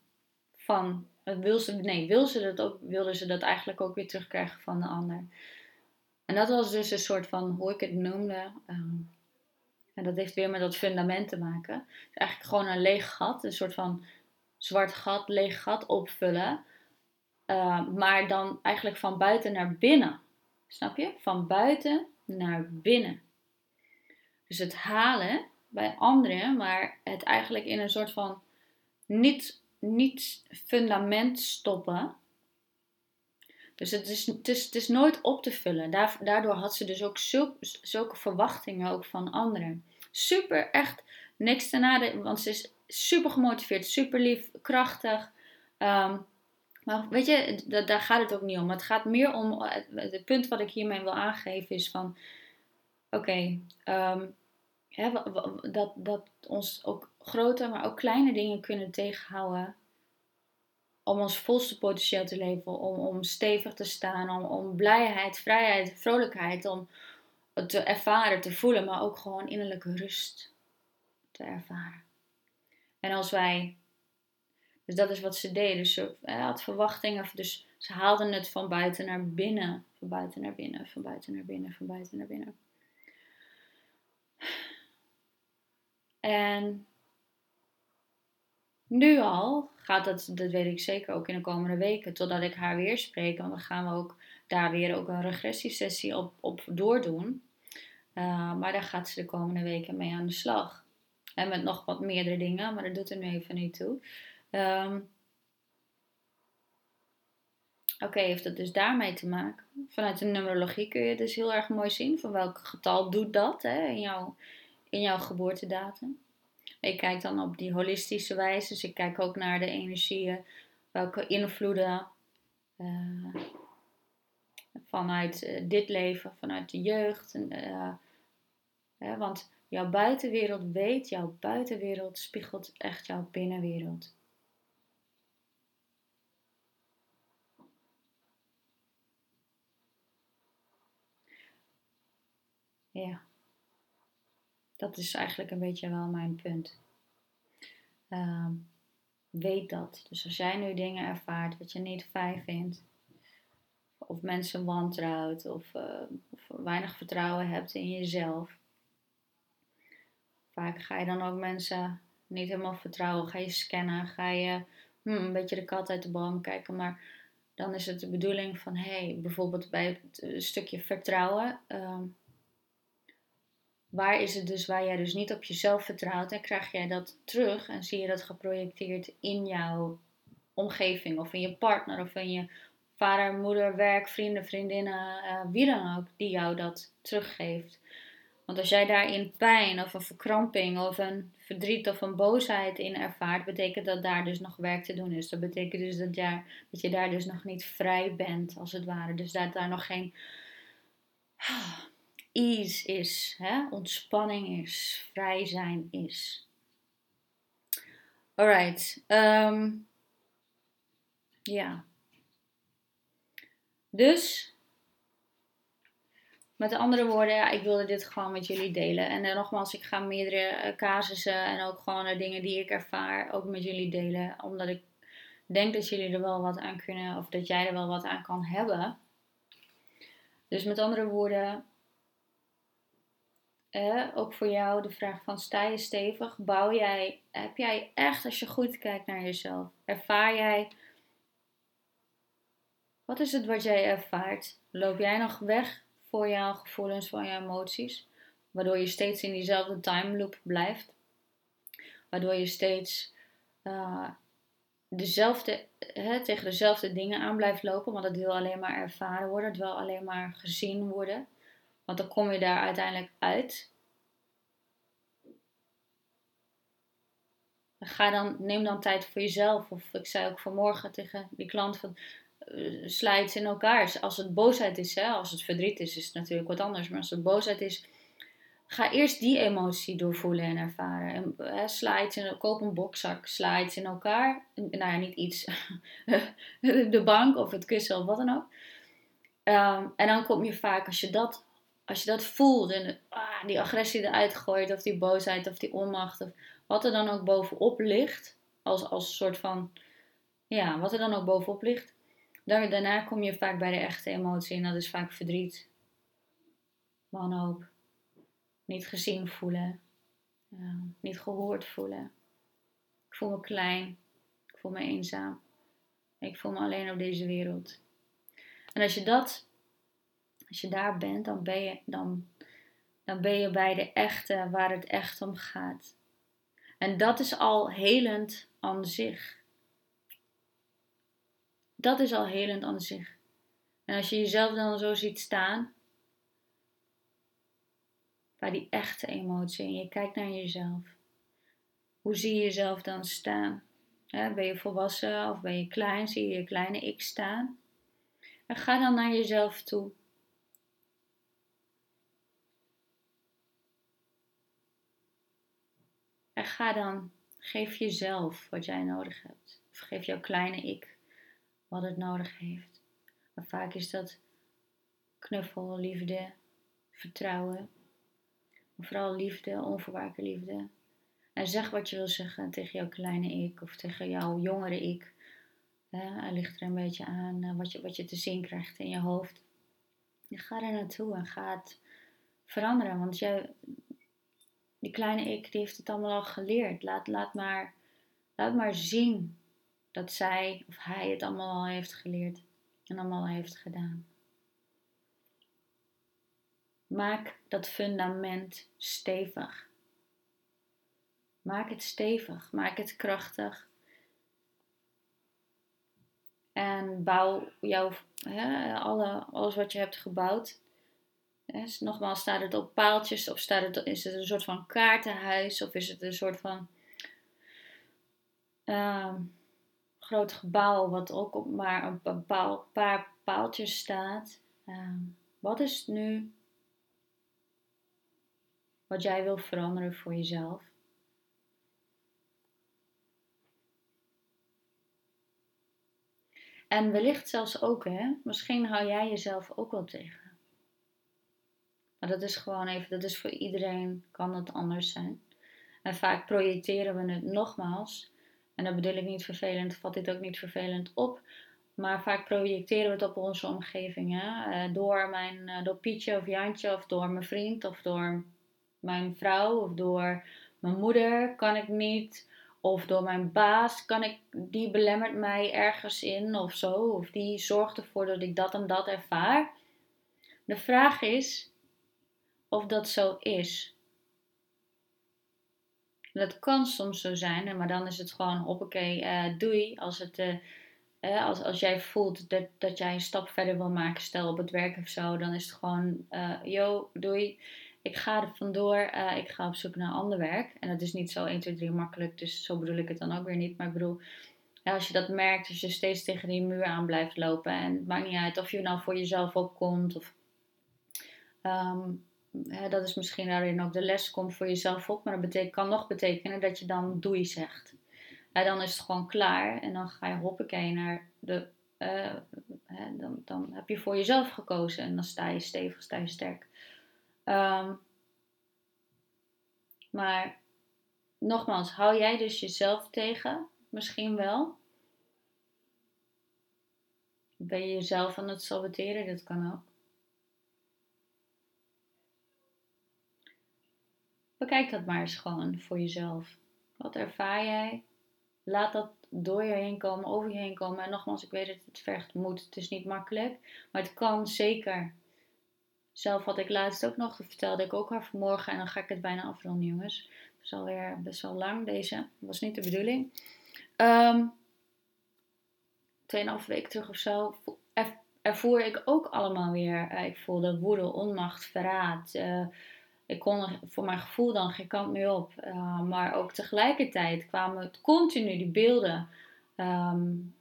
van wil ze, nee, wil ze dat ook, wilde ze dat eigenlijk ook weer terugkrijgen van de ander. En dat was dus een soort van, hoe ik het noemde. Ehm, en dat heeft weer met dat fundament te maken. Dus eigenlijk gewoon een leeg gat, een soort van zwart gat, leeg gat opvullen. Ehm, maar dan eigenlijk van buiten naar binnen. Snap je? Van buiten naar binnen. Dus het halen bij anderen, maar het eigenlijk in een soort van niet niet fundament stoppen. Dus het is, het is, het is nooit op te vullen. Daardoor had ze dus ook zulke, zulke verwachtingen ook van anderen. Super, echt niks te nadenken, want ze is super gemotiveerd, super lief, krachtig. Ehm, maar weet je, daar gaat het ook niet om. Het gaat meer om, het, punt wat ik hiermee wil aangeven is van, oké, ehm, dat, dat ons ook grote, maar ook kleine dingen kunnen tegenhouden. Om ons volste potentieel te leven, om, om stevig te staan, om, om blijheid, vrijheid, vrolijkheid, om te ervaren, te voelen, maar ook gewoon innerlijke rust. te ervaren. En als wij, dus dat is wat ze deden, ze had verwachtingen, dus ze haalden het van buiten naar binnen, van buiten naar binnen, van buiten naar binnen, van buiten naar binnen. En nu al gaat dat, dat weet ik zeker ook in de komende weken, totdat ik haar weer spreek. En dan gaan we ook daar weer ook een regressiesessie op, op doordoen. Uh, maar daar gaat ze de komende weken mee aan de slag. En met nog wat meerdere dingen, maar dat doet er nu even niet toe. Um, Oké, heeft dat dus daarmee te maken? Vanuit de numerologie kun je dus heel erg mooi zien. Van welk getal doet dat hè, in, jouw, in jouw geboortedatum? Ik kijk dan op die holistische wijze. Dus ik kijk ook naar de energieën. Welke invloeden uh, vanuit uh, dit leven, vanuit de jeugd. En, uh, want jouw buitenwereld weet, jouw buitenwereld spiegelt echt jouw binnenwereld. Ja. Dat is eigenlijk een beetje wel mijn punt. Uh, weet dat. Dus als jij nu dingen ervaart wat je niet fijn vindt, of mensen wantrouwt, of, uh, of weinig vertrouwen hebt in jezelf, vaak ga je dan ook mensen niet helemaal vertrouwen. Ga je scannen, ga je hmm, een beetje de kat uit de boom kijken. Maar dan is het de bedoeling van, hé, hey, bijvoorbeeld bij het eh, stukje vertrouwen. Uh, waar is het dus waar jij dus niet op jezelf vertrouwt en krijg jij dat terug en zie je dat geprojecteerd in jouw omgeving of in je partner of in je vader, moeder, werk, vrienden, vriendinnen, uh, wie dan ook, die jou dat teruggeeft. Want als jij daarin pijn of een verkramping of een verdriet of een boosheid in ervaart, betekent dat daar dus nog werk te doen is. Dat betekent dus dat, jij, dat je daar dus nog niet vrij bent, als het ware. Dus dat daar nog geen ease is, hè? ontspanning is, vrij zijn is. Alright. Um, ja. Dus, met andere woorden, ja, ik wilde dit gewoon met jullie delen. En uh, nogmaals, ik ga meerdere uh, casussen en ook gewoon de dingen die ik ervaar ook met jullie delen. Omdat ik denk dat jullie er wel wat aan kunnen, of dat jij er wel wat aan kan hebben. Dus met andere woorden, eh, ook voor jou de vraag van sta je stevig? Bouw jij, heb jij echt, als je goed kijkt naar jezelf, ervaar jij, wat is het wat jij ervaart? Loop jij nog weg voor jouw gevoelens, voor jouw emoties? Waardoor je steeds in diezelfde time loop blijft? Waardoor je steeds uh, dezelfde, tegen dezelfde dingen aan blijft lopen, want het wil alleen maar ervaren worden, het wil alleen maar gezien worden. Want dan kom je daar uiteindelijk uit. Ga dan, neem dan tijd voor jezelf. Of ik zei ook vanmorgen tegen die klant van uh, in elkaar. Als het boosheid is, hè, als het verdriet is, is het natuurlijk wat anders. Maar als het boosheid is, ga eerst die emotie doorvoelen en ervaren. En, hè, sla iets in, koop een bokzak, sla iets in elkaar. Nou ja, niet iets. de bank of het kussen of wat dan ook. Um, en dan kom je vaak, als je dat als je dat voelt en ah, die agressie eruit gooit, of die boosheid, of die onmacht, of wat er dan ook bovenop ligt, als, als soort van, ja, wat er dan ook bovenop ligt, dan, daarna kom je vaak bij de echte emotie en dat is vaak verdriet, wanhoop, niet gezien voelen, niet gehoord voelen. Ik voel me klein, ik voel me eenzaam, ik voel me alleen op deze wereld. En als je dat als je daar bent, dan ben je, dan, dan ben je bij de echte waar het echt om gaat. En dat is al helend aan zich. Dat is al helend aan zich. En als je jezelf dan zo ziet staan, bij die echte emotie, en je kijkt naar jezelf, hoe zie je jezelf dan staan? ben je volwassen of ben je klein? Zie je je kleine ik staan? En ga dan naar jezelf toe. Ga dan, geef jezelf wat jij nodig hebt. Of geef jouw kleine ik wat het nodig heeft. Maar vaak is dat knuffel, liefde, vertrouwen. Vooral liefde, onvoorwaardelijke liefde. En zeg wat je wil zeggen tegen jouw kleine ik of tegen jouw jongere ik. Hij ligt er een beetje aan eh, wat, je, wat je te zien krijgt in je hoofd. Ga er naartoe en ga het veranderen. Want jij, die kleine ik, die heeft het allemaal al geleerd. Laat, laat, maar, laat maar zien dat zij of hij het allemaal al heeft geleerd en allemaal heeft gedaan. Maak dat fundament stevig. Maak het stevig, maak het krachtig. En bouw jouw, alle, alles wat je hebt gebouwd. Nogmaals, staat het op paaltjes of staat het, is het een soort van kaartenhuis of is het een soort van uh, groot gebouw wat ook op maar een bepaal, paar paaltjes staat. Uh, wat is nu wat jij wil veranderen voor jezelf? En wellicht zelfs ook, hè, misschien hou jij jezelf ook wel tegen. Maar dat is gewoon even, dat is voor iedereen, kan het anders zijn. En vaak projecteren we het nogmaals. En dat bedoel ik niet vervelend, vat dit ook niet vervelend op. Maar vaak projecteren we het op onze omgeving. Hè? Eh, door, mijn, eh, door Pietje of Jantje of door mijn vriend of door mijn vrouw of door mijn moeder kan ik niet. Of door mijn baas kan ik, die belemmert mij ergens in of zo. Of die zorgt ervoor dat ik dat en dat ervaar. De vraag is of dat zo is. Dat kan soms zo zijn, maar dan is het gewoon hoppakee, uh, doei. Als, het, uh, als, als jij voelt dat, dat jij een stap verder wil maken, stel op het werk of zo, dan is het gewoon, yo, doei ik ga er vandoor, ik ga op zoek naar ander werk. En dat is niet zo 1, 2, 3 makkelijk, dus zo bedoel ik het dan ook weer niet. Maar ik bedoel, ja, als je dat merkt, als je steeds tegen die muur aan blijft lopen. En het maakt niet uit of je nou voor jezelf opkomt. Of, um, hè, dat is misschien daarin ook de les, komt voor jezelf op. Maar dat kan nog betekenen dat je dan doei zegt. En dan is het gewoon klaar. En dan ga je hoppakee naar de... Uh, hè, dan, dan heb je voor jezelf gekozen. En dan sta je stevig, sta je sterk. Um, maar nogmaals, hou jij dus jezelf tegen? Misschien wel. Ben je jezelf aan het saboteren? Dat kan ook. Bekijk dat maar eens gewoon voor jezelf. Wat ervaar jij? Laat dat door je heen komen, over je heen komen. En nogmaals, ik weet dat het vergt moed. Het is niet makkelijk. Maar het kan zeker. Zelf had ik laatst ook nog, vertelde ik ook al vanmorgen. En dan ga ik het bijna afronden, jongens. Het is alweer best wel lang deze. Was niet de bedoeling. Um, tweeënhalf week terug of zo ervoer ik ook allemaal weer. Uh, ik voelde woede, onmacht, verraad. Uh, ik kon voor mijn gevoel dan geen kant meer op. Uh, maar ook tegelijkertijd kwamen continu die beelden. Um,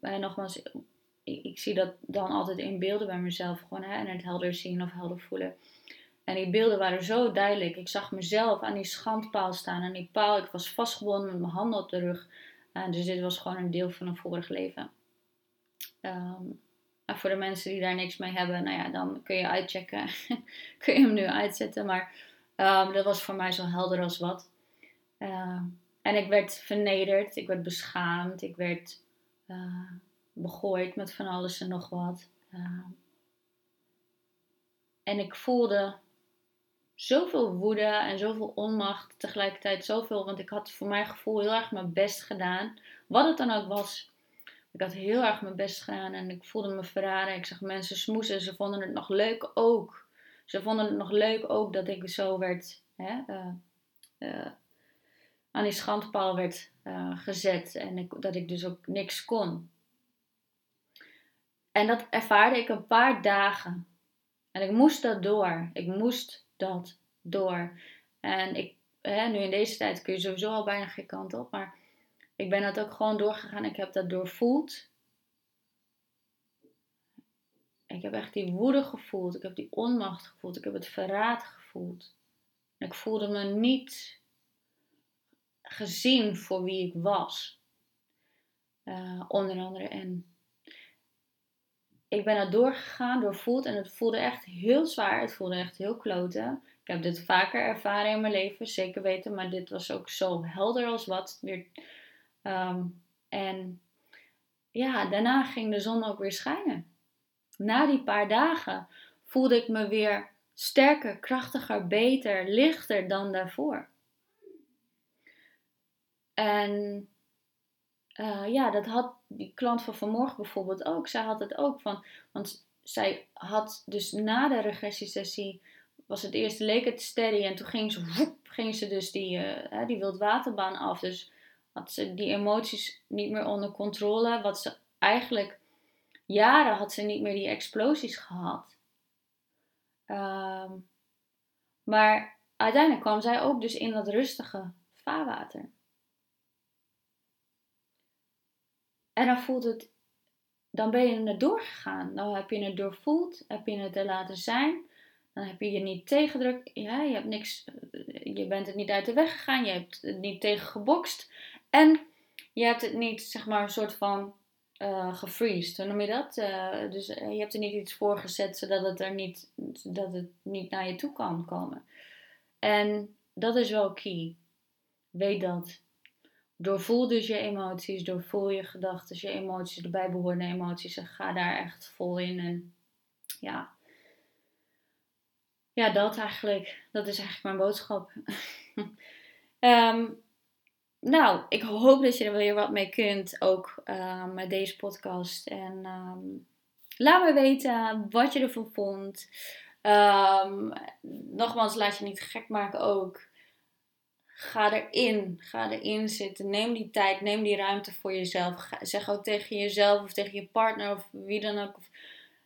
en nogmaals, ik, zie dat dan altijd in beelden bij mezelf. Gewoon hè, en het helder zien of helder voelen. En die beelden waren zo duidelijk. Ik zag mezelf aan die schandpaal staan. En die paal, ik was vastgebonden met mijn handen op de rug. Uh, dus dit was gewoon een deel van een vorig leven. Um, voor de mensen die daar niks mee hebben, nou ja, dan kun je uitchecken. kun je hem nu uitzetten. Maar um, dat was voor mij zo helder als wat. Uh, en ik werd vernederd, ik werd beschaamd, ik werd uh, begooid met van alles en nog wat. Uh, en ik voelde zoveel woede en zoveel onmacht. Tegelijkertijd zoveel, want ik had voor mijn gevoel heel erg mijn best gedaan. Wat het dan ook was. Ik had heel erg mijn best gedaan en ik voelde me verraden. Ik zag mensen smoesen. Ze vonden het nog leuk ook. Ze vonden het nog leuk ook dat ik zo werd. Hè, uh, uh, aan die schandpaal werd uh, gezet. En ik, dat ik dus ook niks kon. En dat ervaarde ik een paar dagen. En ik moest dat door. Ik moest dat door. En ik, hè, nu in deze tijd kun je sowieso al bijna geen kant op, maar ik ben dat ook gewoon doorgegaan. Ik heb dat doorvoeld. Ik heb echt die woede gevoeld. Ik heb die onmacht gevoeld. Ik heb het verraad gevoeld. ik voelde me niet gezien voor wie ik was. Uh, onder andere. En ik ben er doorgegaan, doorvoeld en het voelde echt heel zwaar. Het voelde echt heel kloten. Ik heb dit vaker ervaren in mijn leven, zeker weten, maar dit was ook zo helder als wat. Weer, ehm, en ja, daarna ging de zon ook weer schijnen. Na die paar dagen voelde ik me weer sterker, krachtiger, beter, lichter dan daarvoor. En uh, ja, dat had die klant van vanmorgen bijvoorbeeld ook. Zij had het ook van, want zij had dus na de regressiesessie, was het eerst leek het steady en toen ging ze, woep, ging ze dus die, uh, die wildwaterbaan af. Dus had ze die emoties niet meer onder controle. Wat ze eigenlijk, jaren had ze niet meer die explosies gehad. Um, maar uiteindelijk kwam zij ook dus in dat rustige vaarwater. En dan voelt het, dan ben je er doorgegaan. Dan heb je het doorvoeld, heb je het er laten zijn. Dan heb je je niet tegendrukt. Ja, je, hebt niks, je bent het niet uit de weg gegaan. Je hebt het niet tegen gebokst. En je hebt het niet, zeg maar, een soort van uh, gefreezed. Hoe noem je dat? Uh, dus eh, je hebt er niet iets voor gezet zodat het er niet, dat het niet naar je toe kan komen. En dat is wel key. Weet dat. Doorvoel dus je emoties, doorvoel je gedachten, je emoties, de bijbehorende emoties. En ga daar echt vol in. En ja, ja dat eigenlijk. Dat is eigenlijk mijn boodschap. um, nou, ik hoop dat je er weer wat mee kunt, ook uh, met deze podcast. En um, laat me weten wat je ervan vond. Um, nogmaals, laat je niet gek maken ook. Ga erin, ga erin zitten. Neem die tijd, neem die ruimte voor jezelf. zeg ook tegen jezelf of tegen je partner of wie dan ook. Of,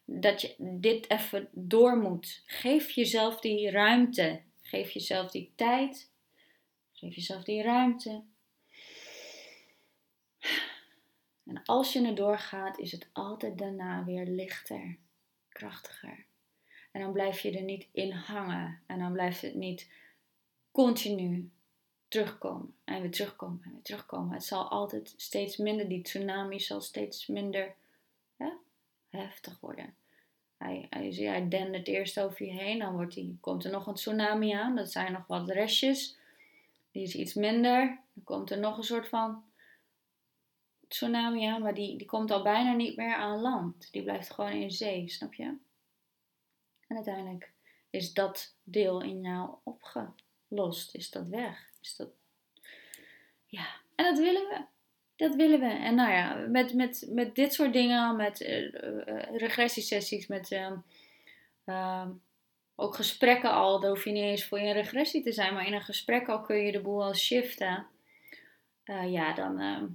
dat je dit even door moet. Geef jezelf die ruimte. Geef jezelf die tijd. Geef jezelf die ruimte. En als je er doorgaat, is het altijd daarna weer lichter, krachtiger. En dan blijf je er niet in hangen. En dan blijft het niet continu terugkomen. En weer terugkomen en weer terugkomen. Het zal altijd steeds minder, die tsunami zal steeds minder heftig worden. Hij, hij, hij dendert eerst over je heen, dan wordt die, komt er nog een tsunami aan. Dat zijn nog wat restjes. Die is iets minder. Dan komt er nog een soort van tsunami aan, maar die, die komt al bijna niet meer aan land. Die blijft gewoon in zee, snap je? En uiteindelijk is dat deel in jou opgelost. Is dat weg? Is dat... Ja, en dat willen we. Dat willen we. En nou ja, met, met, met dit soort dingen, met uh, regressiesessies, met uh, ook gesprekken al, daar hoef je niet eens voor je regressie te zijn, maar in een gesprek al kun je de boel al shiften. Uh, ja, dan, ehm,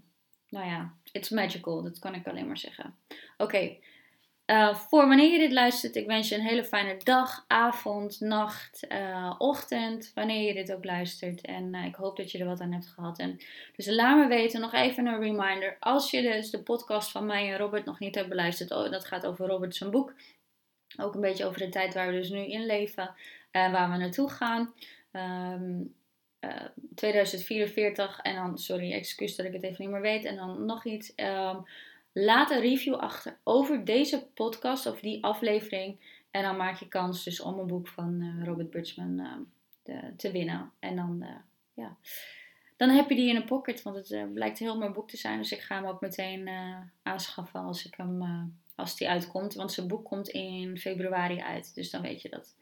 nou ja, it's magical. Dat kan ik alleen maar zeggen. Oké. Eh, voor wanneer je dit luistert, ik wens je een hele fijne dag, avond, nacht, uh, ochtend, wanneer je dit ook luistert. En uh, ik hoop dat je er wat aan hebt gehad. En dus laat me weten, nog even een reminder. Als je dus de podcast van mij en Robert nog niet hebt beluisterd, oh, dat gaat over Robert zijn boek. Ook een beetje over de tijd waar we dus nu in leven en waar we naartoe gaan. Um, 2044 en dan, sorry, excuus dat ik het even niet meer weet. En dan nog iets. Um, laat een review achter over deze podcast, over die aflevering. En dan maak je kans dus om een boek van uh, Robert Birchman uh, de, te winnen. En dan, uh, ja, dan heb je die in een pocket, want het blijkt heel mooi boek te zijn. Dus ik ga hem ook meteen aanschaffen als, ik hem, als die uitkomt. Want zijn boek komt in februari uit, dus dan weet je dat.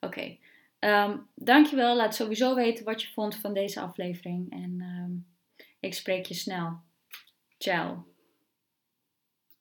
Oké. Um, dankjewel. Laat sowieso weten wat je vond van deze aflevering. En um, ik spreek je snel. Ciao.